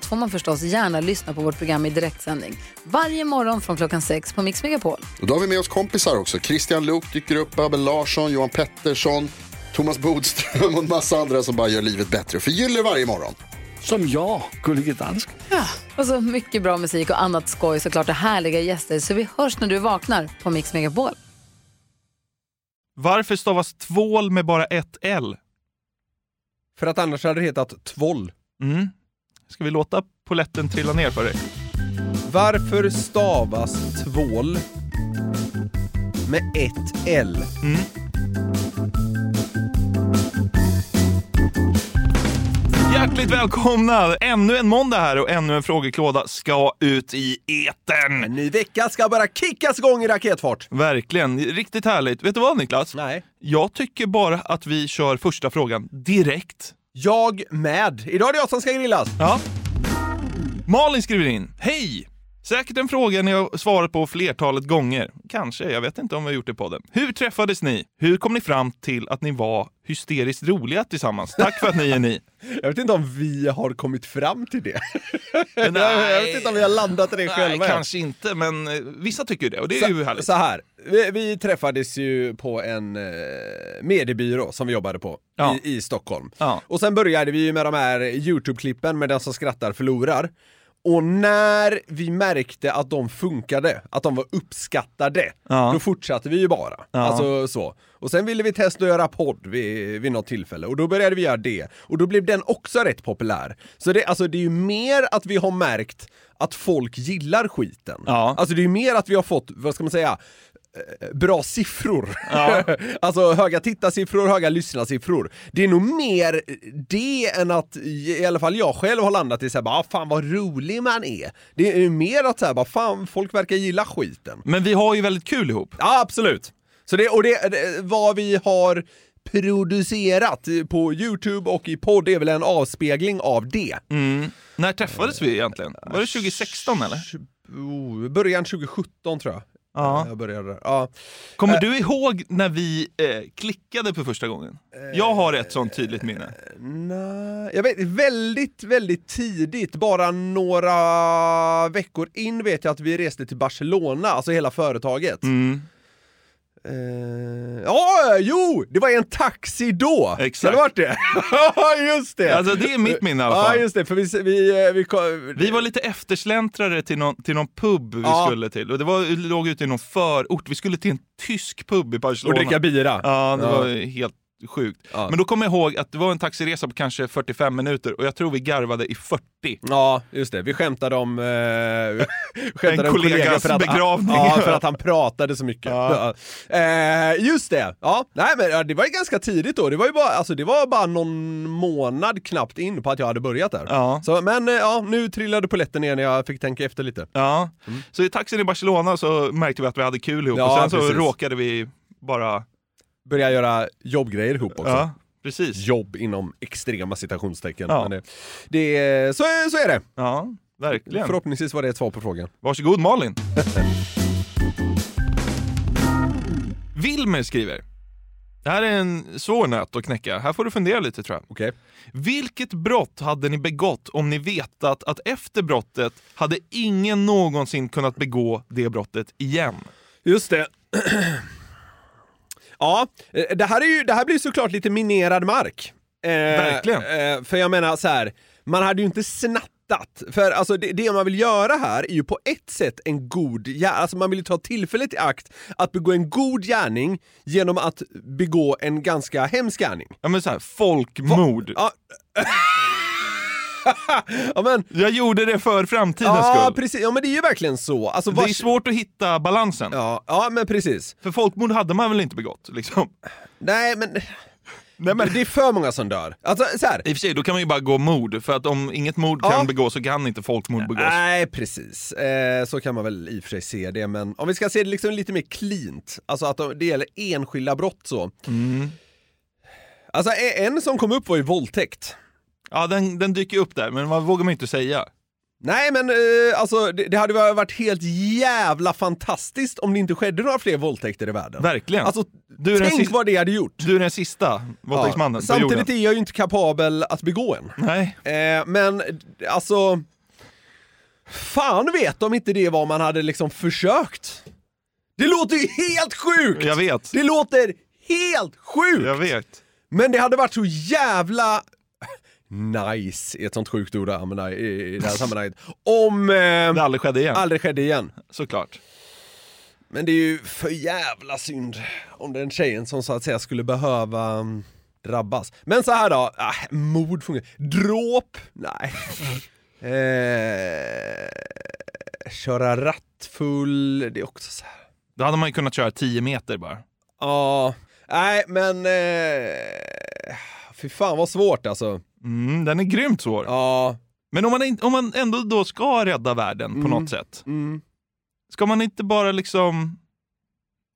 allt får man förstås gärna lyssna på vårt program i direktsändning. Varje morgon från klockan sex på Mix Megapol. Och då har vi med oss kompisar också. Christian Luuk dyker upp, Abel Larsson, Johan Pettersson, Thomas Bodström och en massa andra som bara gör livet bättre och förgyller varje morgon. Som jag, Gullige Dansken. Och så mycket bra musik och annat skoj såklart och härliga gäster. Så vi hörs när du vaknar på Mix Megapol. Varför stavas tvål med bara ett L? För att annars hade det hetat tvoll. Mm. Ska vi låta poletten trilla ner för dig? Varför stavas tvål med ett L? Hjärtligt välkomna! Ännu en måndag här och ännu en frågeklåda ska ut i etern. En ny vecka ska bara kickas igång i raketfart. Verkligen, riktigt härligt. Vet du vad Niklas? Nej. Jag tycker bara att vi kör första frågan direkt. Jag med. Idag är det jag som ska grillas. Ja. Malin skriver in. Hej! Säkert en fråga ni har svarat på flertalet gånger. Kanske, jag vet inte om vi har gjort det på den. Hur träffades ni? Hur kom ni fram till att ni var hysteriskt roliga tillsammans? Tack för att ni är ni. Jag vet inte om vi har kommit fram till det. Nej. jag vet inte om vi har landat i det Nej, själva. än. kanske inte, men eh, vissa tycker det och det är ju härligt. Så här, vi, vi träffades ju på en eh, mediebyrå som vi jobbade på Ja. i, i Stockholm. Ja. Och sen började vi ju med de här YouTube-klippen med den som skrattar förlorar. Och när vi märkte att de funkade, att de var uppskattade, Ja. då fortsatte vi ju bara. Ja. Alltså så. Och sen ville vi testa att göra podd vid, vid något tillfälle och då började vi göra det. Och då blev den också rätt populär. Så det, alltså, det är ju mer att vi har märkt att folk gillar skiten. Ja. Alltså det är ju mer att vi har fått, vad ska man säga, bra siffror. Ja. alltså höga tittarsiffror, höga lyssnarsiffror. Det är nog mer det än att, i alla fall jag själv har landat i såhär bara, ah, fan vad rolig man är. Det är mer att såhär bara, fan folk verkar gilla skiten. Men vi har ju väldigt kul ihop. Ja, absolut. Så det, och det, det, vad vi har producerat på Youtube och i podd är väl en avspegling av det. Mm. När träffades vi egentligen? Var det 2016 eller? Oh, början 2017 tror jag. Ja. Jag började där. Ja. Kommer Äh. du ihåg när vi eh, klickade för första gången? Jag har ett sånt tydligt minne. Nej, jag vet väldigt, väldigt tidigt, bara några veckor in vet jag att vi reste till Barcelona, alltså hela företaget. Mm. Eh, Ja, jo! Det var en taxi då! Exakt. Kan det varit det? Ja, just det! Alltså det är mitt minne i alla Ja, fall. just det, för vi... vi, eh, vi, kom- Vi var lite eftersläntrare till någon, till någon pub vi Ja. skulle till. Och det var, låg ute i någon förort. Vi skulle till en tysk pub i och Barcelona. dricka bira. Ja, det Ja. var helt sjukt. Ja. Men då kommer jag ihåg att det var en taxiresa på kanske 45 minuter och jag tror vi garvade i 40. Ja, just det. Vi skämtade om... Eh, skämtade En kollegas för att, begravning. Ja, för att han pratade så mycket. Ja. Eh, just det! Ja, nej men det var ju ganska tidigt då. Det var ju bara, alltså, det var bara någon månad knappt in på att jag hade börjat där. Ja. Så, men eh, ja, nu trillade polletten ner när jag fick tänka efter lite. Ja. Så i taxin i Barcelona så märkte vi att vi hade kul ihop och sen så precis. råkade vi bara... Började göra jobbgrejer ihop också. Ja, precis. Jobb inom extrema citationstecken. Ja. Men det, det, så, så är det. Ja, verkligen. Förhoppningsvis var det ett svar på frågan. Varsågod Malin. Wilmer skriver. Det här är en svår nöt att knäcka. Här får du fundera lite tror jag. Okej? Vilket brott hade ni begått om ni vetat att efter brottet hade ingen någonsin kunnat begå det brottet igen? Just det. ja, eh, det här, är ju, det här blir såklart lite minerad mark. Eh, Verkligen. Eh, för jag menar så här, man hade ju inte snattat. För alltså det, det man vill göra här är ju på ett sätt en god gärning, alltså man vill ju ta tillfället i akt att begå en god gärning genom att begå en ganska hemsk gärning. Ja men såhär, folkmord. Ja, ja men, Jag gjorde det för framtidens ja skull. precis, ja men det är ju verkligen så. Alltså, Det är vars- svårt att hitta balansen. Ja, ja men precis. För folkmord hade man väl inte begått? Liksom. Nej men... Nej, men- Det är för många som dör. Alltså så här. I och för sig, då kan man ju bara gå mord, för att om inget mord kan Ja. begås så kan inte folkmord begås. Nej, precis. Eh, så kan man väl i och för sig se det, men om vi ska se det liksom lite mer cleant, alltså att de- det gäller enskilda brott så. Mm. Alltså e- en som kom upp var ju våldtäkt. Ja, den, den dyker upp där, men man vågar man inte säga. Nej men eh, alltså det, det hade varit helt jävla fantastiskt om det inte skedde några fler våldtäkter i världen. Verkligen. Alltså Du tänk sista- vad det hade gjort. Du är den sista våldtäktsmannen på Samtidigt jorden. är jag ju inte kapabel att begå en. Nej. Eh, men alltså, fan vet om inte det var man hade liksom försökt. Det låter ju helt sjukt! Jag vet. Det låter helt sjukt! Jag vet. Men det hade varit så jävla nice, är ett sånt sjukt ord att använda i i det här sammanhanget, om eh, Det aldrig skedde igen. aldrig skedde igen. Såklart. Men det är ju för jävla synd om den tjejen som så att säga skulle behöva mm, drabbas. Men så här då, ah, mord fungerar. Dråp? Nej. eh, köra rattfull, det är också så här. Då hade man ju kunnat köra 10 meter bara. Ja, nej men... Eh, fy fan vad svårt alltså. Mm, den är grymt svår. Ja. Men om man, om man ändå då ska rädda världen på Mm. något sätt, Mm. ska man inte bara liksom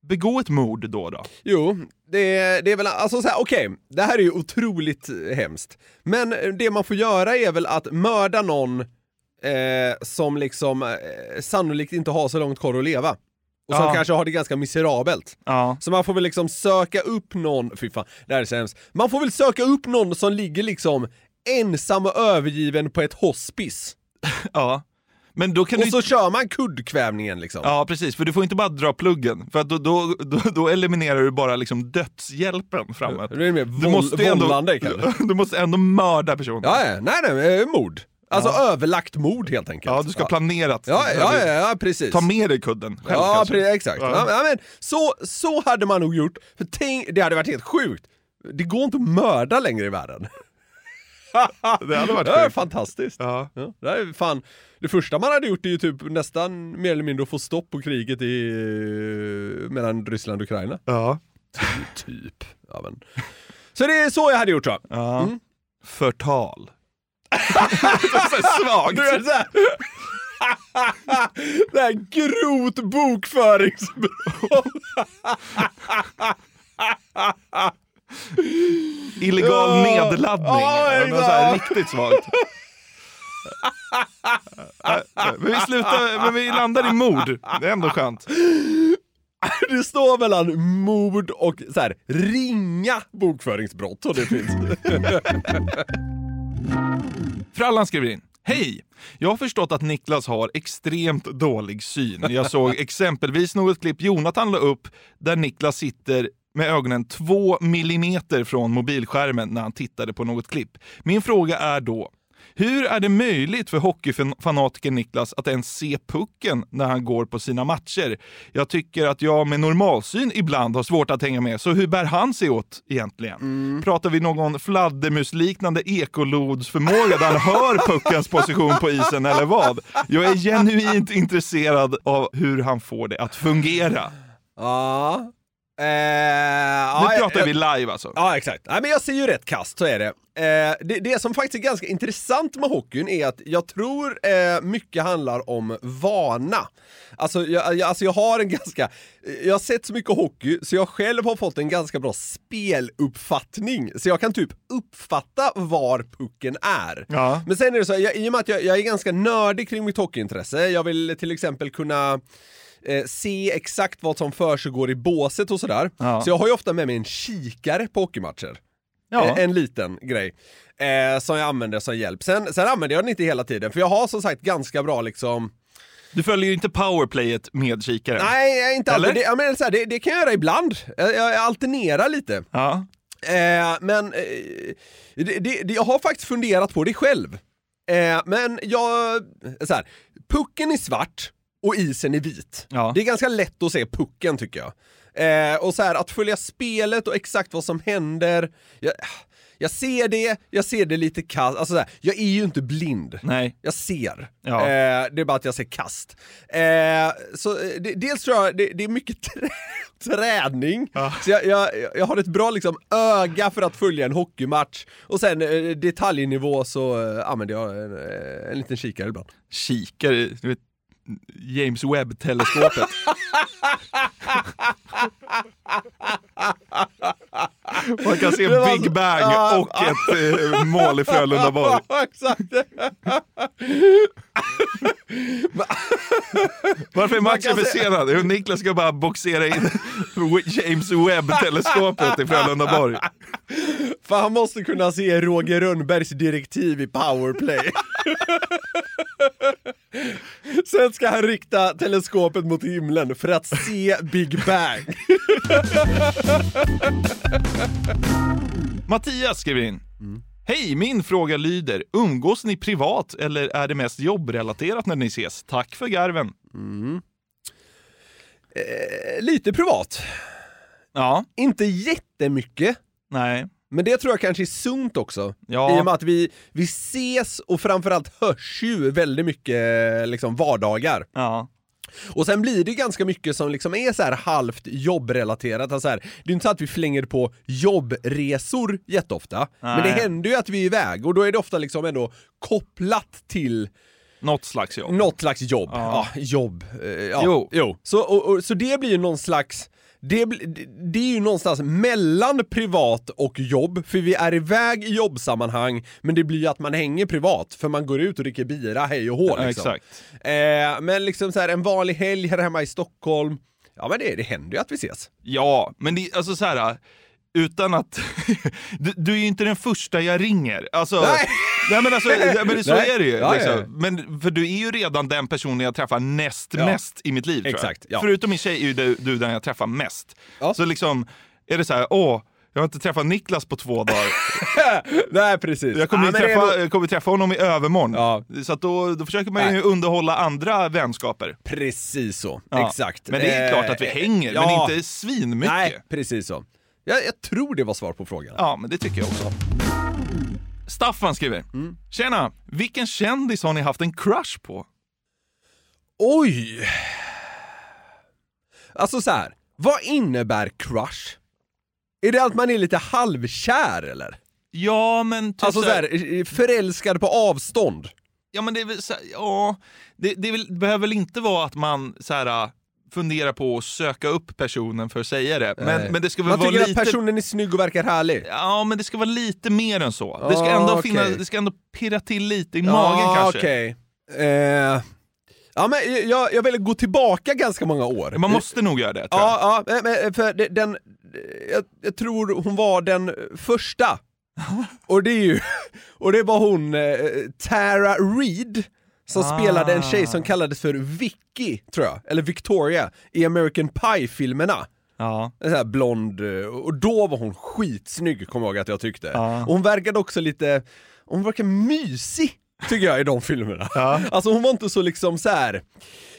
begå ett mord då då? Jo, det, det är väl, alltså så här, okej, det här är ju otroligt eh, hemskt. Men eh, det man får göra är väl att mörda någon eh, som liksom eh, sannolikt inte har så långt kvar att leva. Och som Ja. kanske har det ganska miserabelt. Ja. Så man får väl liksom söka upp någon, fy fan, det här är så hemskt. Man får väl söka upp någon som ligger liksom ensam och övergiven på ett hospice. ja. Men då kan Och du så kör man kuddkvävningen liksom. Ja, precis. För du får inte bara dra pluggen, för då, då, då, då eliminerar du bara liksom dödshjälpen framåt. Det är mer Du måste ändå, vållande kanske. du måste ändå mörda personen. Ja, ja, nej nej, eh, mord. Alltså överlagt mord helt enkelt. Ja, du ska planerat. Ja, ja, ja, ja precis. Ta med dig kudden själv Ja, kanske. pre- exakt. Ja. Ja. Ja, men, så, så hade man nog gjort. För tänk, det hade varit helt sjukt. Det går inte att mörda längre i världen. Det hade varit Det är sjukt. fantastiskt. Ja. Ja, det, är fan, det första man hade gjort är ju typ nästan mer eller mindre att få stopp på kriget i, mellan Ryssland och Ukraina. Ja. Typ. Ja, men. Så det är så jag hade gjort tror jag. ja. Mm. Förtal. Svagt. Du är så här. det här grovt bokföringsbrott. Illegal Ja. nedladdning. Ja, Ja, här riktigt svagt. men vi slutar, men vi landar i mord. Det är ändå skönt. Det står mellan mord och så här, ringa bokföringsbrott och det finns. Frallan skriver in. Hej! Jag har förstått att Niklas har extremt dålig syn. Jag såg exempelvis något klipp Jonathan la upp där Niklas sitter med ögonen två millimeter från mobilskärmen när han tittade på något klipp. Min fråga är då, hur är det möjligt för hockeyfanatiken Niklas att ens se pucken när han går på sina matcher? Jag tycker att jag med normalsyn ibland har svårt att hänga med, så hur bär han sig åt egentligen? Pratar vi någon fladdermusliknande ekolodsförmåga där han hör puckens position på isen eller vad? Jag är genuint intresserad av hur han får det att fungera. ja. Eh, Nu ja, pratar jag- vi live alltså. Ja, exakt. Nej, men jag ser ju rätt kast, så är det. Eh, det. Det som faktiskt är ganska intressant med hockeyn är att jag tror eh, mycket handlar om vana. Alltså jag, jag, alltså jag har en ganska, jag har sett så mycket hockey så jag själv har fått en ganska bra speluppfattning. Så jag kan typ uppfatta var pucken är. Ja. Men sen är det så, jag, i och med att jag, jag är ganska nördig kring mitt hockeyintresse, jag vill till exempel kunna eh, se exakt vad som försiggår i båset och sådär. Ja. Så jag har ju ofta med mig en kikare på hockeymatcher. Ja. Eh, En liten grej. Eh, som jag använder som hjälp. Sen, sen använder jag den inte hela tiden, för jag har som sagt ganska bra liksom... Du följer ju inte powerplayet med kikaren. Nej, inte alltid... Det, jag menar, så här, det, det kan jag göra ibland. Jag, jag alternerar lite. Ja. Eh, men eh, det, det, jag har faktiskt funderat på det själv. Eh, men jag... Så här, pucken är svart och isen är vit. Ja. Det är ganska lätt att se pucken tycker jag. Eh, och så här, att följa spelet och exakt vad som händer. Jag, jag ser det, jag ser det lite kast, alltså så här, jag är ju inte blind. Nej. Jag ser. Ja. Eh, det är bara att jag ser kast. Eh, så eh, det, dels tror jag det, det är mycket trä, träning. Så jag, jag, jag har ett bra liksom, öga för att följa en hockeymatch. Och sen eh, detaljnivå så eh, använder jag en, en liten kikare ibland. Kikare, du vet, James Webb-teleskopet. Man kan se Big Bang och ett eh, mål i Frölundaborg. Ja, exakt. Varför är matchen försenad? Jo, Niklas ska bara boxera in James Webb-teleskopet i Frölundaborg. För han måste kunna se Roger Rönnbergs direktiv i powerplay. Sen ska han rikta teleskopet mot himlen för att se Big Bang. Mattias skriver in. Mm. Hej, min fråga lyder, umgås ni privat eller är det mest jobbrelaterat när ni ses? Tack för garven. Eh, Lite privat. Ja, Inte jättemycket. nej, Men det tror jag kanske är sunt också. Ja. I och med att vi, vi ses och framförallt hörs ju väldigt mycket liksom vardagar. ja. Och sen blir det ganska mycket som liksom är så här halvt jobbrelaterat. Alltså här, det är inte så att vi flänger på jobbresor jätteofta, men det Nej. händer ju att vi är iväg och då är det ofta liksom ändå kopplat till Något slags jobb. något slags jobb. Ja, Ja. jobb. Eh, ja. Jo. jo. Så, och, och, så det blir ju någon slags det, det- är ju någonstans mellan privat och jobb, för vi är iväg i jobbsammanhang, men det blir ju att man hänger privat, för man går ut och dricker bira, hej och hå Ja, liksom. exakt. Eh, men liksom så här, en vanlig helg här hemma i Stockholm, ja men det, det händer ju att vi ses. Ja, men det, alltså så här. Utan att... du, du är ju inte den första jag ringer. Alltså, Nej. nej men alltså, men så Nej. är det ju. Ja, ja, liksom. ja. Men, för du är ju redan den personen jag träffar näst Ja. mest i mitt liv. Exakt, ja. Förutom min tjej är ju du, du den jag träffar mest. Ja. Så liksom, är det så här, åh, jag har inte träffat Niklas på två dagar. Nej precis. Jag kommer, Ja, ju men är träffa, jag kommer träffa honom i övermorgon. Ja. Så att då, då försöker man ju Nej. underhålla andra vänskaper. Precis så, Ja. exakt. Men det är Eh, klart att vi hänger, men ja. inte svinmycket. Nej, precis så. Jag, jag tror det var svar på frågan. Ja, men det tycker jag också. Staffan skriver. Mm. Tjena! Vilken kändis har ni haft en crush på? Oj! Alltså så här. vad innebär crush? Är det att man är lite halvkär eller? Ja, men typ Alltså så här, förälskad på avstånd? Ja, men det är väl så här, ja, det, det, väl, det behöver väl inte vara att man så här funderar på att söka upp personen för att säga det. Men, men det ska väl Man vara tycker lite... att personen är snygg och verkar härlig? Ja, men det ska vara lite mer än så. Det ska Ah, ändå, okej. finna, det ska ändå pirra till lite i magen kanske. okej. Eh, ja men jag, jag vill gå tillbaka ganska många år. Man måste nog göra det, tror jag. Ja, ja, men- men för det- den, jag, jag tror hon var den första. Och det är ju, och det var hon eh, Tara Reid som Ah. spelade en tjej som kallades för Vicky, tror jag, eller Victoria, i American Pie-filmerna. Ja. En sån här blond, eh, och då var hon skitsnygg, kommer jag ihåg att jag tyckte. Ja. Och hon verkade också lite, hon verkar mysig, tycker jag i de filmerna. Ja. Alltså hon var inte så liksom så här.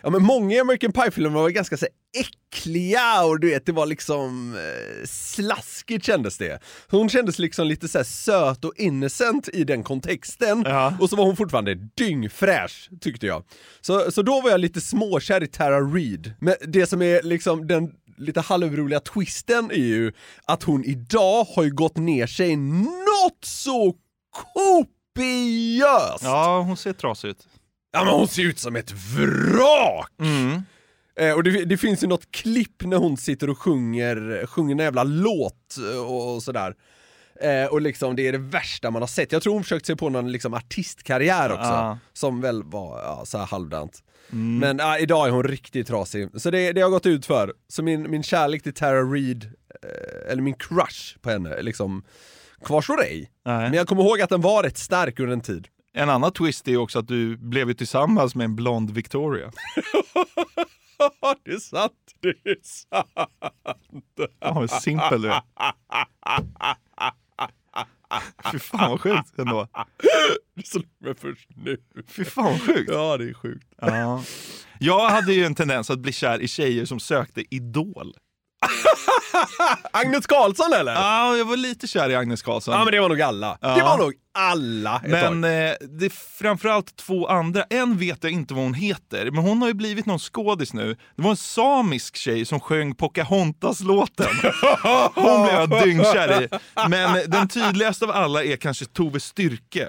ja men många American Pie-filmer var ganska så här äckliga och du vet, det var liksom eh, slaskigt kändes det. Hon kändes liksom lite så söt och innocent i den kontexten, Ja. och så var hon fortfarande dyngfräsch, tyckte jag. Så, så då var jag lite småkär i Tara Reid. Men det som är liksom den lite halvroliga twisten är ju att hon idag har ju gått ner sig något så kopiöst! ja, hon ser trasig ut. Ja men hon ser ut som ett vrak! Mm. Eh, och det, det finns ju något klipp när hon sitter och sjunger, sjunger en jävla låt eh, och, och sådär. Eh, och liksom det är det värsta man har sett. Jag tror hon försökte sig på någon liksom artistkarriär också, Ja. som väl var ja, så här halvdant. Men ja, idag är hon riktigt trasig. Så det, det har gått ut för. Så min, min kärlek till Tara Reid, eh, eller min crush på henne, liksom kvarstår ej. Men jag kommer ihåg att den var rätt stark under en tid. En annan twist är också att du blev ju tillsammans med en blond Victoria. det är sant, det är sant. Ja, simpel du är. Fy fan vad sjukt ändå. Det slog mig först nu. Fy fan vad sjukt. Ja, det är sjukt. Ja. Jag hade ju en tendens att bli kär i tjejer som sökte Idol. Agnes Karlsson eller? Ja, jag var lite kär i Agnes Karlsson. Ja men det var nog alla. Ja. Det var nog alla ett Men eh, det är framförallt två andra. En vet jag inte vad hon heter, men hon har ju blivit någon skådis nu. Det var en samisk tjej som sjöng Pocahontas-låten. Hon blev jag dyngkär i. Men den tydligaste av alla är kanske Tove Styrke.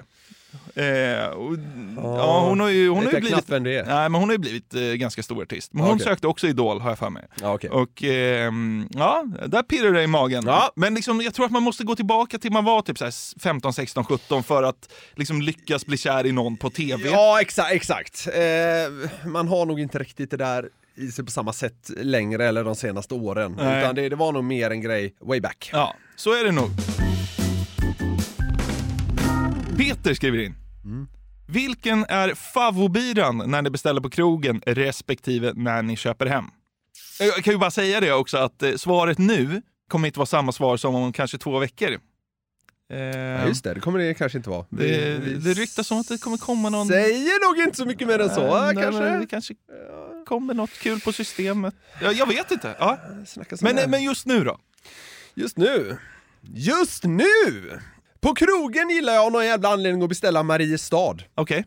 Eh, och, ja, hon har ju, hon har ju blivit, nej, men hon har ju blivit eh, ganska stor artist. Men hon Okej. sökte också Idol har jag för mig. Okej. Och ehm, ja, där pirrar det i magen. Ja. Men liksom, jag tror att man måste gå tillbaka till man var typ så här 15, 16, 17 för att liksom lyckas bli kär i någon på TV. Ja, exakt. exakt. Eh, man har nog inte riktigt det där i sig på samma sätt längre eller de senaste åren. Nej. Utan det, det var nog mer en grej way back. Ja, så är det nog. Peter skriver in. Vilken är favobiran när ni beställer på krogen respektive när ni köper hem? Jag kan ju bara säga det också att eh, svaret nu kommer inte vara samma svar som om kanske två veckor. Eh, Ja, just det, det kommer det kanske inte vara. det, Vi- vi det ryktas om att det kommer komma någon... Säger nog inte så mycket mer än så, Eh, nej, kanske. men Det kanske kommer något kul på systemet. Ja, jag vet inte. Ja. Men, men just nu då? Just nu. Just nu! På krogen gillar jag av någon jävla anledning att beställa Mariestad. Okej.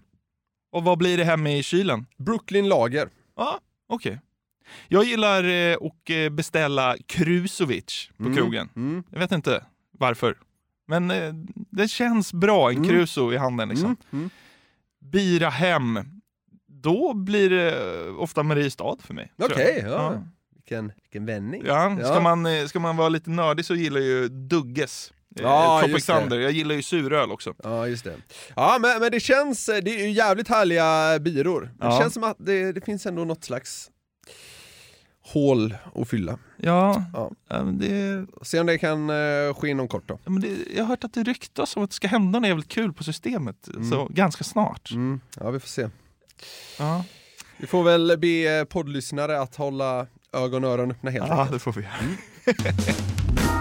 Och vad blir det hemma i kylen? Brooklyn Lager. Ja, okej. Jag gillar eh, att eh, beställa Krusovic på Mm, krogen. Mm. Jag vet inte varför. Men eh, det känns bra, en Mm. Kruso i handen liksom. Mm. Bira hem. Då blir det eh, ofta Mariestad för mig. tror Okej, jag. ja. Vilken, vilken vändning. Ja, ska, Ja. Man, eh, ska man vara lite nördig så gillar jag ju Dugges. Eh, Ja, Tropic det. Thunder. Jag gillar ju suröl också. Ja, just det. Ja, men, men det känns, det är ju jävligt härliga byror. Det Ja. känns som att det, det finns ändå något slags hål att fylla. Ja, Ja. det, Se om det kan uh, ske inom kort då. ja, men det, jag har hört att det ryktas om att det ska hända något jävligt kul på systemet så ganska snart. Mm. Ja, vi får se. Ja. Vi får väl be eh, poddlyssnare att hålla ögon och öron öppna helt ja, enkelt. det får vi göra.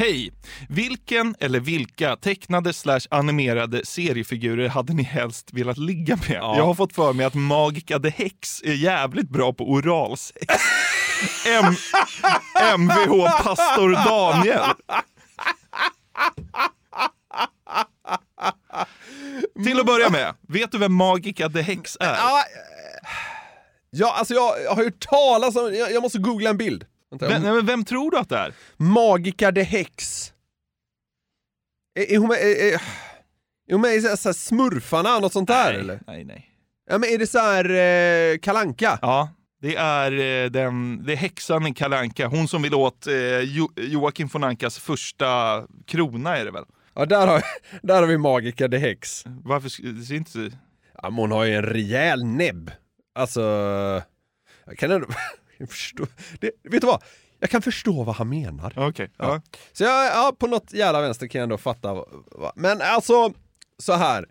Hej! Vilken eller vilka tecknade slash animerade seriefigurer hade ni helst velat ligga med? Jag har fått för mig att Magica the Hex är jävligt bra på oralsex. M- Mvh Pastor Daniel. Till att börja med, vet du vem Magica the Hex är? Ja, ja, alltså jag har hört talas om, jag måste googla en bild. Vänta, Vem, nej, men vem tror du att det är? Magica the Hex. Är, är hon med, är, är, är hon med i så här, så här Smurfarna, något sånt där nej, eller? Nej, nej. Ja men är det så här eh, Kalanka? Ja, det är, eh, den, det är häxan i Kalle Anka. Hon som vill åt eh, jo, Joakim von Ankas första krona är det väl? Ja, där har, där har vi Magica the Hex. Varför sk- det ser inte... Ja, men hon har ju en rejäl näbb. Alltså, jag kan ändå jag förstå. Det, vet du vad? Jag kan förstå vad han menar. Okej. Ja. Så jag, ja, på något jävla vänster kan jag ändå fatta. vad- Men alltså, så här.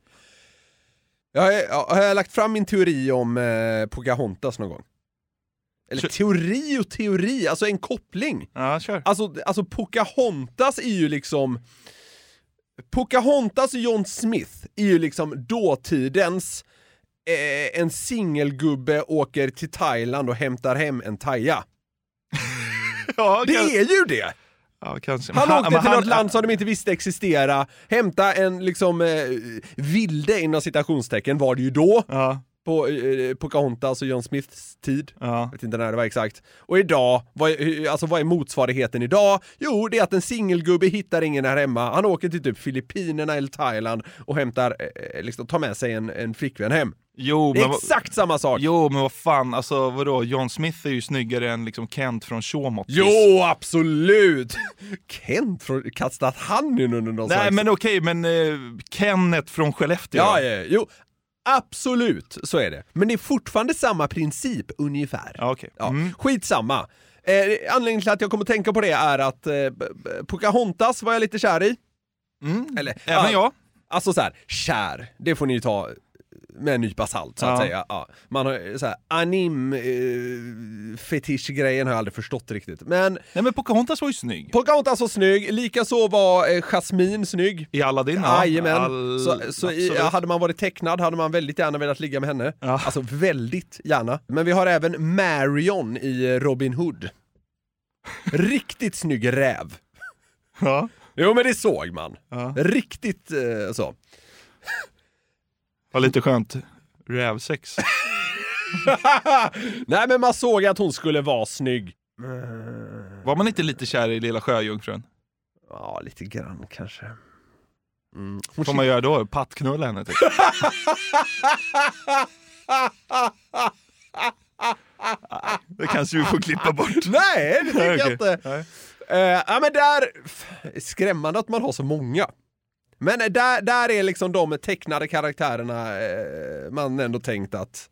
Jag har, jag har lagt fram min teori om eh, Pocahontas någon gång? Eller teori och teori, alltså en koppling. Ja, kör. Alltså, alltså Pocahontas är ju liksom... Pocahontas och John Smith är ju liksom dåtidens eh, en singelgubbe åker till Thailand och hämtar hem en taja. Ja, Det kan- är ju det! Ja, kanske. Han Men åkte till han- något land som de inte visste existera, hämta en liksom eh, vilde inom citationstecken var det ju då. Ja. På eh, Pocahontas och John Smiths tid. Ja. Jag vet inte när det var exakt. Och idag, vad alltså vad är motsvarigheten idag? Jo, det är att en singelgubbe hittar ingen här hemma. Han åker till typ Filippinerna eller Thailand och hämtar, eh, liksom tar med sig en, en flickvän hem. Jo, Det är men, exakt samma sak! jo, men vad fan, alltså vadå? John Smith är ju snyggare än liksom Kent från Shawmot. Jo, absolut! Kent, från- kastat han in under någon Nej, slags... men okej, men eh, Kenneth från Skellefteå. Ja, ja, jo. Absolut, så är det. Men det är fortfarande samma princip, ungefär. Ja, Mm. Skitsamma. Eh, anledningen till att jag kommer tänka på det är att eh, Pocahontas var jag lite kär i. Mm. Eller, Även jag. Alltså så här, kär, det får ni ju ta med en nypa salt så att Ja. säga. Ja. Man har så här, anim eh, fetischgrejen har jag aldrig förstått riktigt. Men Nej, men Pocahontas var ju snygg. Pocahontas var snygg, likaså var eh, Jasmine snygg. I Aladdin, ja. Jajamän. All- Så, så i, hade man varit tecknad hade man väldigt gärna velat ligga med henne. Ja. Alltså väldigt gärna. Men vi har även Marion i eh, Robin Hood. Riktigt snygg räv. Ja. Jo men det såg man. Ja. Riktigt eh, så. Var lite skönt. Rävsex. Nej men man såg att hon skulle vara snygg. Var man inte lite kär i Lilla Sjöjungfrun? Ja, lite grann kanske. Mm. Vad får man göra då? Pattknulla henne typ? Det kanske vi får klippa bort. Nej, det tycker jag inte. Nej. Eh, ja men där, skrämmande att man har så många. Men där, där är liksom de tecknade karaktärerna eh, man ändå tänkt att,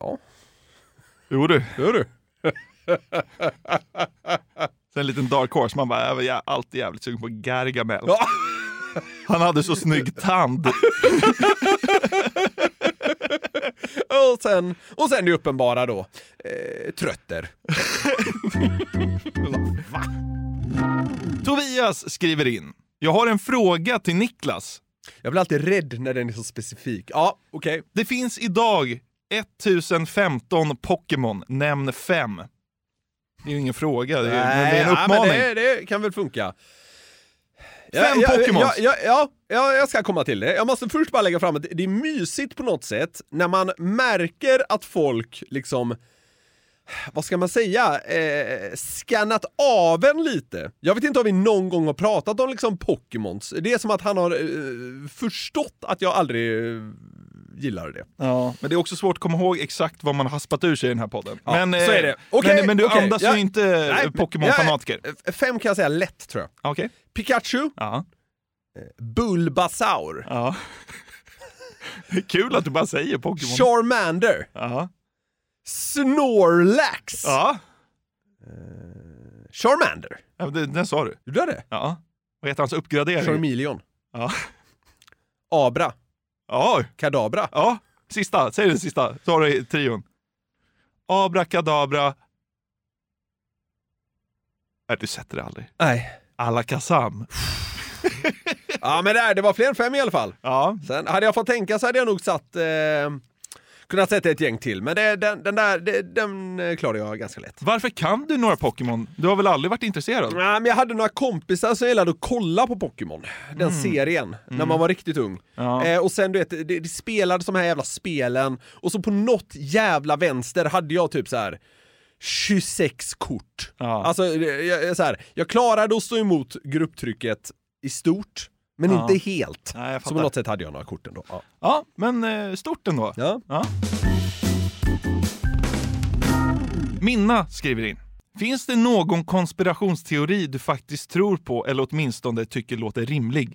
ja, Jo du. hör du. Sen en liten dark horse, man bara, jag var alltid jävligt sugen på Gargamel. Ja. Han hade så snygg tand. och, sen, och sen det uppenbara då, eh, trötter. Tobias skriver in. Jag har en fråga till Niklas. Jag blir alltid rädd när den är så specifik. Ja, okej. Det finns idag 1015 Pokémon. Nämn fem. Det är ju ingen fråga, det är, men det är en ja, men uppmaning. det, det kan väl funka. Fem ja, Pokémons. Ja, ja, ja, ja, jag ska komma till det. Jag måste först bara lägga fram att det är mysigt på något sätt när man märker att folk liksom vad ska man säga, eh, skannat av en lite. Jag vet inte om vi någon gång har pratat om liksom Pokémons. Det är som att han har eh, förstått att jag aldrig eh, gillade det. Ja, men det är också svårt att komma ihåg exakt vad man har haspat ur sig i den här podden. Ja, men, så eh, är det. Okej, men, men du okej. andas Ja. ju inte men- Pokémon-fanatiker. Ja, fem kan jag säga lätt tror jag. Okej. Pikachu, Ja. Bulbasaur, ja. Kul att du bara säger Pokémon. Charmander, Ja. Snorlax, Ja. Charmander. ja det, den sa du. Du det? Ja. Vad heter hans uppgradering? Charmeleon. Ja. Abra. Ja. Kadabra. ja. Sista, säg den sista. Så har du trion. Abrakadabra. Nej, du sätter det aldrig. Nej. Alakazam. Ja men där, det var fler än fem i alla fall. Ja. Sen hade jag fått tänka så hade jag nog satt, eh, kunnat sätta ett gäng till. Men det, den, den där, det, den eh, klarade jag ganska lätt. Varför kan du några Pokémon? Du har väl aldrig varit intresserad? Nej, men jag hade några kompisar som gillade att kolla på Pokémon, den serien, när man var riktigt ung. Ja. Eh, och sen du vet, det, det spelades de här jävla spelen, och så på något jävla vänster hade jag typ så här 26 kort. Ja. Alltså, jag, jag, så här, jag klarade att stå emot grupptrycket i stort, men Ja. inte helt. Nej, jag så på något sätt hade jag några kort ändå. Ja. Ja, men eh, stort ändå. Ja. Ja. Minna skriver in. Finns det någon konspirationsteori du faktiskt tror på eller åtminstone tycker låter rimlig?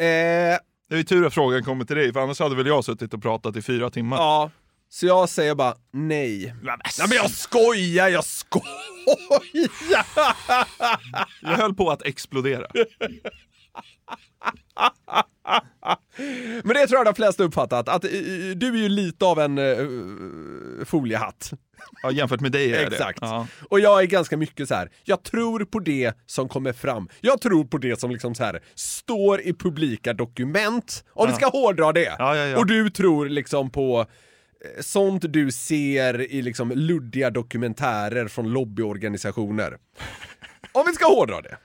Eh, Det är ju tur att frågan kommer till dig, för annars hade väl jag suttit och pratat i fyra timmar. Ja, så jag säger bara nej. Nej men jag skojar, jag skojar! Jag höll på att explodera. Men det tror jag de flesta uppfattat, att eh, du är ju lite av en uh, foliehatt. Ja, jämfört med dig är jag Exakt. det. Ja. Och jag är ganska mycket så här. jag tror på det som kommer fram. Jag tror på det som liksom så här står i publika dokument, om vi Ja. ska hårdra det. Ja, ja. Och du tror liksom på sånt du ser i liksom luddiga dokumentärer från lobbyorganisationer. Om vi ska hårdra det.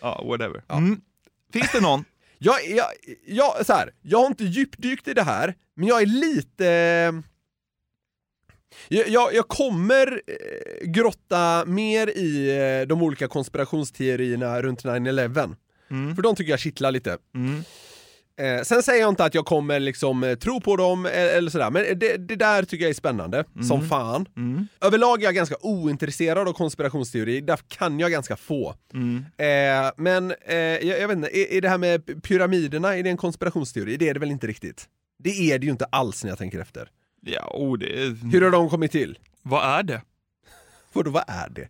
Ja, whatever. Mm. Finns det någon? Jag, jag, jag, så här, jag har inte djupdykt i det här, men jag är lite... Jag, jag, jag kommer eh, grotta mer i eh, de olika konspirationsteorierna runt 9-11. För de tycker jag kittlar lite. Mm. Eh, sen säger jag inte att jag kommer liksom eh, tro på dem eh, eller sådär, men det, det där tycker jag är spännande som fan. Mm. Överlag är jag ganska ointresserad av konspirationsteori, därför kan jag ganska få. Mm. Eh, men eh, jag, jag vet inte, är, är det här med pyramiderna, är det en konspirationsteori? Det är det väl inte riktigt? Det är det ju inte alls när jag tänker efter. Ja, oh, det är... Hur har de kommit till? Vad är det? Vadå, vad är det?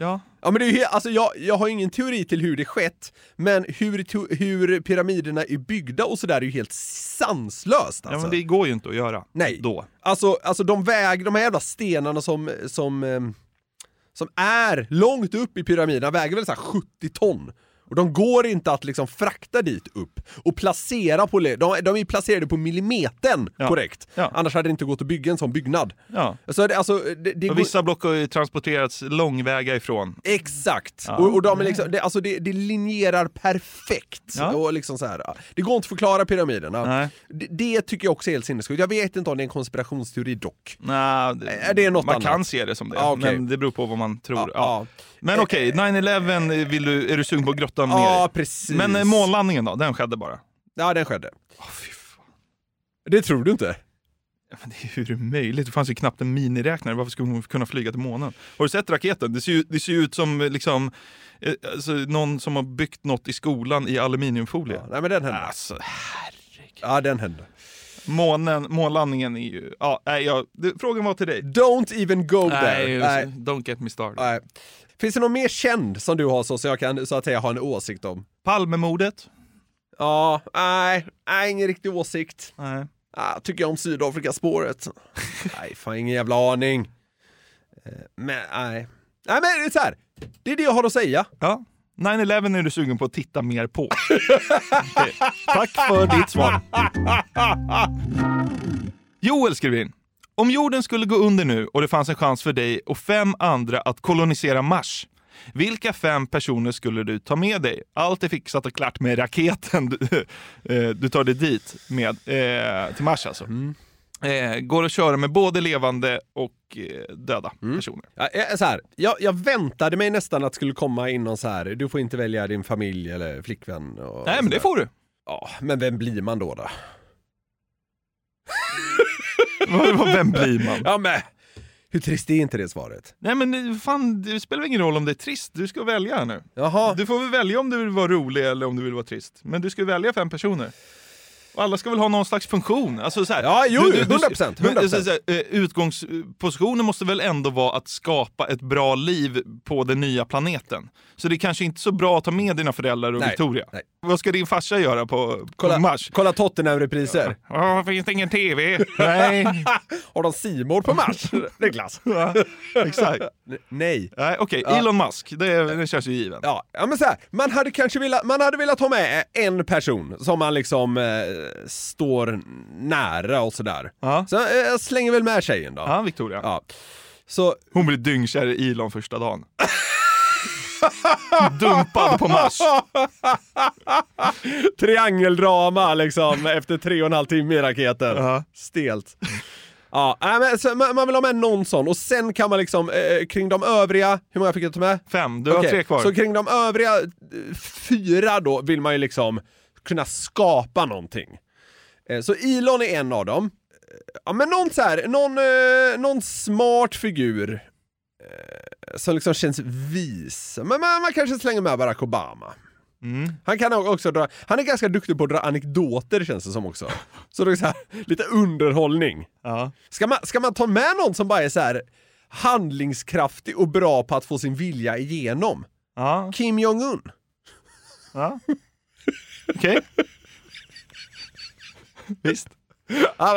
Ja. Ja men det är ju, alltså jag, jag har ingen teori till hur det skett, men hur, to- hur pyramiderna är byggda och sådär är ju helt sanslöst alltså. ja, men det går ju inte att göra Nej. då. Alltså, alltså de väg, de här jävla stenarna som, som, ehm, som är långt upp i pyramiderna väger väl så här 70 ton. Och de går inte att liksom frakta dit upp och placera på, de, de är placerade på millimetern Ja. korrekt. Ja. Annars hade det inte gått att bygga en sån byggnad. Ja. Så det, alltså, det, det Och vissa block har ju transporterats långväga ifrån. Exakt! Ja. Och, och de är liksom, det, alltså det, det linjerar perfekt. Och liksom så här, det går inte att förklara pyramiderna. Det, det tycker jag också är helt sinnessjukt. Jag vet inte om det är en konspirationsteori dock. Nej, Är det något man annat? kan se det som det, Ja, okej. men det beror på vad man tror. Men okej, 9-11 vill du, är du sugen på att grotta ner Ja, precis. Men eh, månlandningen då, den skedde bara? Ja, den skedde. Åh, fy fan. Det tror du inte? Ja, men det är, hur möjligt? Det fanns ju knappt en miniräknare. Varför skulle hon kunna flyga till månen? Har du sett raketen? Det ser ju det ser ut som eh, liksom, eh, alltså, någon som har byggt något i skolan i aluminiumfolie. Ja, nej men den hände. Alltså, Ja, den hände. månen, månlandningen är ju... Ja, nej, jag, det, frågan var till dig. Don't even go there. Nej, Nej. don't get me started. Nej. Finns det någon mer känd som du har så, så jag kan så att säga ha en åsikt om? Palmemordet? Ja, nej, nej ingen riktig åsikt. Nej. Ah, tycker jag om Sydafrikaspåret? nej, fan ingen jävla aning. Eh, Men nej. Nej men det är så här. det är det jag har att säga. Ja. 9-11 är du sugen på att titta mer på. Tack för ditt svar. Joel skriver in. Om jorden skulle gå under nu och det fanns en chans för dig och fem andra att kolonisera Mars. Vilka fem personer skulle du ta med dig? Allt är fixat och klart med raketen du, eh, du tar dig dit med, eh, till Mars alltså. Eh, går att köra med både levande och eh, döda personer. Ja, eh, så här, jag, jag väntade mig nästan att det skulle komma in någon så här. du får inte välja din familj eller flickvän. Och Nej, men det får du. Ja, men vem blir man då? då? Vem blir man? Ja men, hur trist är inte det svaret? Nej men eh, fan, det spelar ingen roll om det är trist. Du ska välja här nu. Jaha. Du får väl välja om du vill vara rolig eller om du vill vara trist. Men du ska välja fem personer. Och alla ska väl ha någon slags funktion? Alltså så här, Ja, jo, du- du- du- 100%, men, 100%. så- så här, eh, Utgångspositionen måste väl ändå vara att skapa ett bra liv på den nya planeten. Så det är kanske inte så bra att ta med dina föräldrar och Nej, Victoria. nej. Vad ska din farsa göra på, Kolla, på Mars? kolla Tottenham-repriser. Ja, finns det ingen TV? Nej. Har de Simor på Mars? Niklas? Ja, exakt. Nej. Nej, Okej, Ja. Elon Musk, det, det känns ju given. Ja, ja men så här, man hade kanske velat, man hade velat ha med en person som man liksom eh, står nära och sådär. Ja. Så eh, jag slänger väl med tjejen då. Ja, Victoria. Ja. Så, Hon blir dyngkär i Elon första dagen. Dumpad på Mars. triangeldrama liksom efter tre och en halv timme i raketen. Ja. Stelt. Ja, men, så, man, vill ha med någon sån och sen kan man liksom eh, kring de övriga, hur många fick jag ta med? Fem, du har Okej, tre kvar. Så kring de övriga eh, fyra då vill man ju liksom kunna skapa någonting. Eh, Så Elon är en av dem. Eh, Ja men någon så här, någon, eh, någon smart figur som liksom känns vis. Men man, man kanske slänger med Barack Obama. Mm. Han kan också dra, han är ganska duktig på att dra anekdoter känns det som också. Så det är så här, lite underhållning. Ja. Ska man, ska man ta med någon som bara är så här handlingskraftig och bra på att få sin vilja igenom? Ja. Kim Jong-Un. Ja. Okej. Visst. Han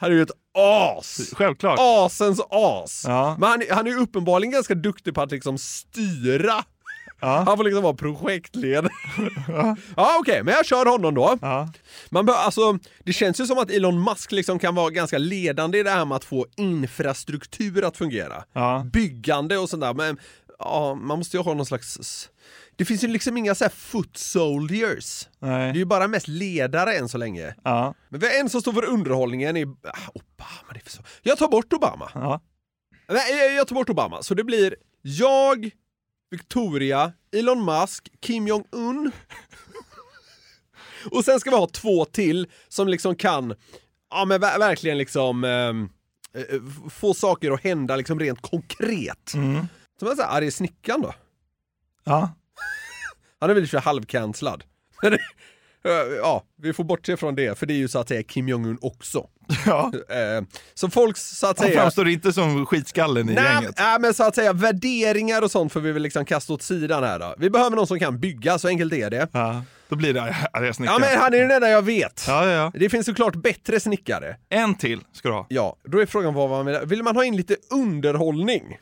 är, ju ett as! Självklart. Asens as! Ja. Men han, han är ju uppenbarligen ganska duktig på att liksom styra. Ja. Han får liksom vara projektledare. ja, okej, men jag kör honom då. Ja. Man bör, alltså, det känns ju som att Elon Musk liksom kan vara ganska ledande i det här med att få infrastruktur att fungera. Ja. Byggande och sånt där, men ja, man måste ju ha någon slags... Det finns ju liksom inga så här foot soldiers. Det är Nej. ju bara mest ledare än så länge. Ja. Men vi har en som står för underhållningen i... Ah, Obama, det är så... Jag tar bort Obama. Ja. Nej, jag- tar bort Obama. Så det blir jag, Victoria, Elon Musk, Kim Jong-Un. Och sen ska vi ha två till som liksom kan, ja men ver- verkligen liksom ehm, eh, f- få saker att hända liksom rent konkret. Mm. Som jag säger, arg snickaren då. Ja. Han är väl för halvcancellad. Ja, vi får bortse från det, för det är ju så att säga Kim Jong-Un också. ja. Eh, Så folk så att Han säga... framstår inte som skitskallen i Nej, gänget. nej, men så att säga värderingar och sånt får vi väl liksom kasta åt sidan här då. Vi behöver någon som kan bygga, så enkelt är det. Ja. Då blir det arga Ja snickaren. men han är den enda jag vet. Ja, ja, ja. Det finns såklart bättre snickare. En till ska du ha. Ja, då är frågan vad man vill. Vill man ha in lite underhållning?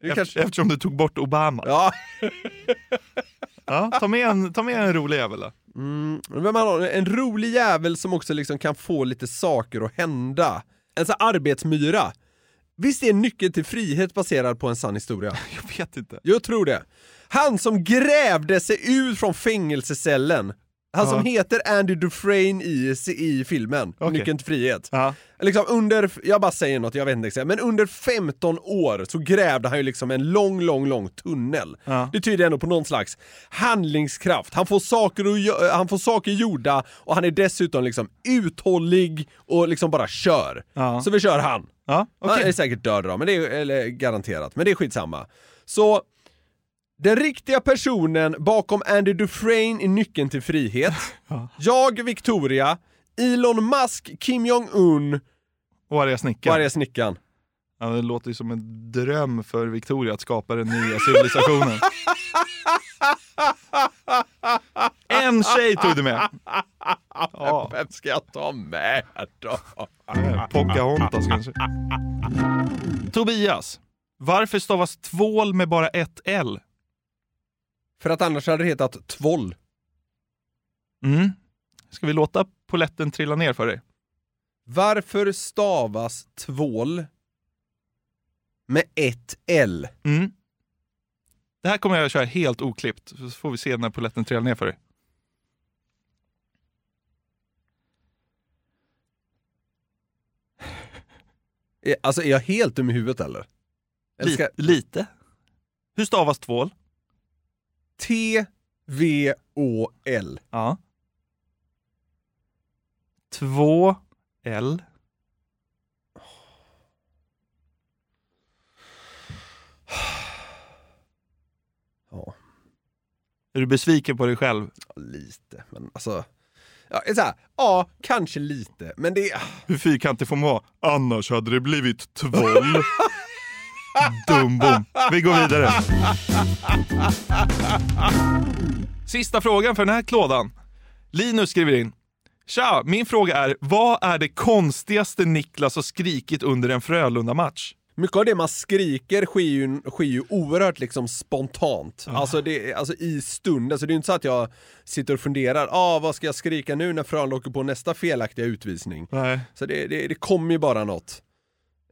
Det Eft- kanske... Eftersom du tog bort Obama. Ja, Ja, ta, med en, ta med en rolig jävel då. mm, en rolig jävel som också liksom kan få lite saker att hända. En sån arbetsmyra. Visst är nyckeln till frihet baserad på en sann historia? Jag vet inte. Jag tror det. Han som grävde sig ut från fängelsecellen. Han som heter Andy Dufresne i, i filmen, Okej. Nyckeln till frihet. Ja. Liksom under, jag bara säger något, jag vet inte exakt, men under 15 år så grävde han ju liksom en lång, lång, lång tunnel. Ja. Det tyder ändå på någon slags handlingskraft. Han får saker, att, gö- han får saker gjorda och han är dessutom liksom uthållig och liksom bara kör. Ja. Så vi kör han. Okej. Han är säkert död då, men det är, eller garanterat, men det är skitsamma. Så den riktiga personen bakom Andy Dufresne i Nyckeln till frihet, jag, Victoria, Elon Musk, Kim Jong-Un Och arga och snickaren. arga snickaren. Ja, det låter ju som en dröm för Victoria att skapa den nya civilisationen. en tjej tog du med. Ja. Vem ska jag ta med då? Pocahontas kanske. Tobias, varför stavas tvål med bara ett L? För att annars hade det hetat Tvoll. Mm. Ska vi låta poletten trilla ner för dig? Varför stavas tvål med ett L? Mm. Det här kommer jag att köra helt oklippt, så får vi se när poletten trillar ner för dig. Alltså är jag helt dum i huvudet eller? eller ska... Lite. Lite. Hur stavas tvål? T-V-Å-L. Ja. Två L. Ja. Är du besviken på dig själv? Lite, men alltså... Ja, så här, ja, kanske lite, men det. Hur fyrkantig får man vara? Annars hade det blivit tvål. Dumbom. Vi går vidare. Sista frågan för den här klådan. Linus skriver in. Tja, min fråga är, vad är det konstigaste Niklas har skrikit under en Frölunda-match? Mycket av det man skriker sker ju, sker ju oerhört liksom spontant. Alltså, det, alltså i stunden, så det är inte så att jag sitter och funderar, ah, vad ska jag skrika nu när Frölunda åker på nästa felaktiga utvisning? Nej. Så det, det, det kommer ju bara något.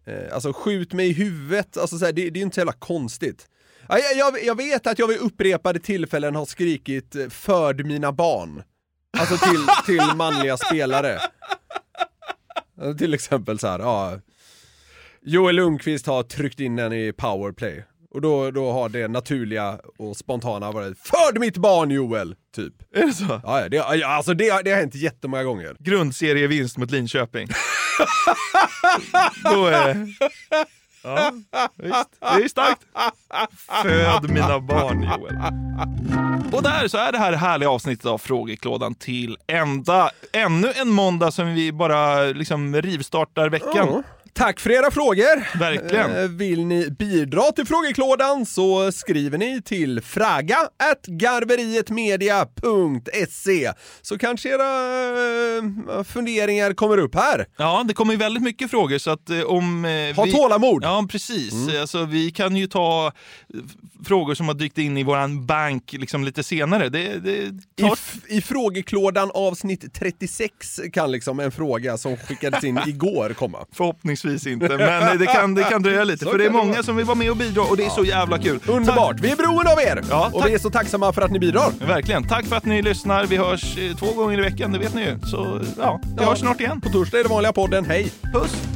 Eh, alltså skjut mig i huvudet, alltså, så här, det, det är ju inte så jävla konstigt. Ja, jag, jag, jag vet att jag vid upprepade tillfällen har skrikit eh, “Förd mina barn”. Alltså till, till manliga spelare. Till exempel så här, ja. Joel Lundqvist har tryckt in den i powerplay. Och då, då har det naturliga och spontana varit “Förd mitt barn Joel!” typ. Är det så? Ja, det, alltså det, det har hänt jättemånga gånger. Grundserievinst mot Linköping. Då är det... Ja, visst. Det är starkt. Föd mina barn, Joel. Och där så är det här härliga avsnittet av Frågeklådan till ända. Ännu en måndag som vi bara liksom rivstartar veckan. Tack för era frågor! Verkligen. Eh, Vill ni bidra till frågeklådan så skriver ni till fraga garverietmedia.se så kanske era eh, funderingar kommer upp här. Ja, det kommer ju väldigt mycket frågor så att eh, om... Ha vi... tålamod! Ja, precis. Alltså, vi kan ju ta frågor som har dykt in i våran bank liksom lite senare. Det, det I, tar... f- I frågeklådan avsnitt 36 kan liksom en fråga som skickades in igår komma. Förhoppningsvis inte, men det kan, det kan dröja lite. Så för det är det många vara. som vill vara med och bidra och det är så jävla kul. Underbart! Vi är beroende av er! Ja, och vi är så tacksamma för att ni bidrar. Verkligen. Tack för att ni lyssnar. Vi hörs eh, två gånger i veckan, det vet ni ju. Så ja, vi Ja. hörs snart igen. På torsdag är det vanliga podden. Hej! Puss!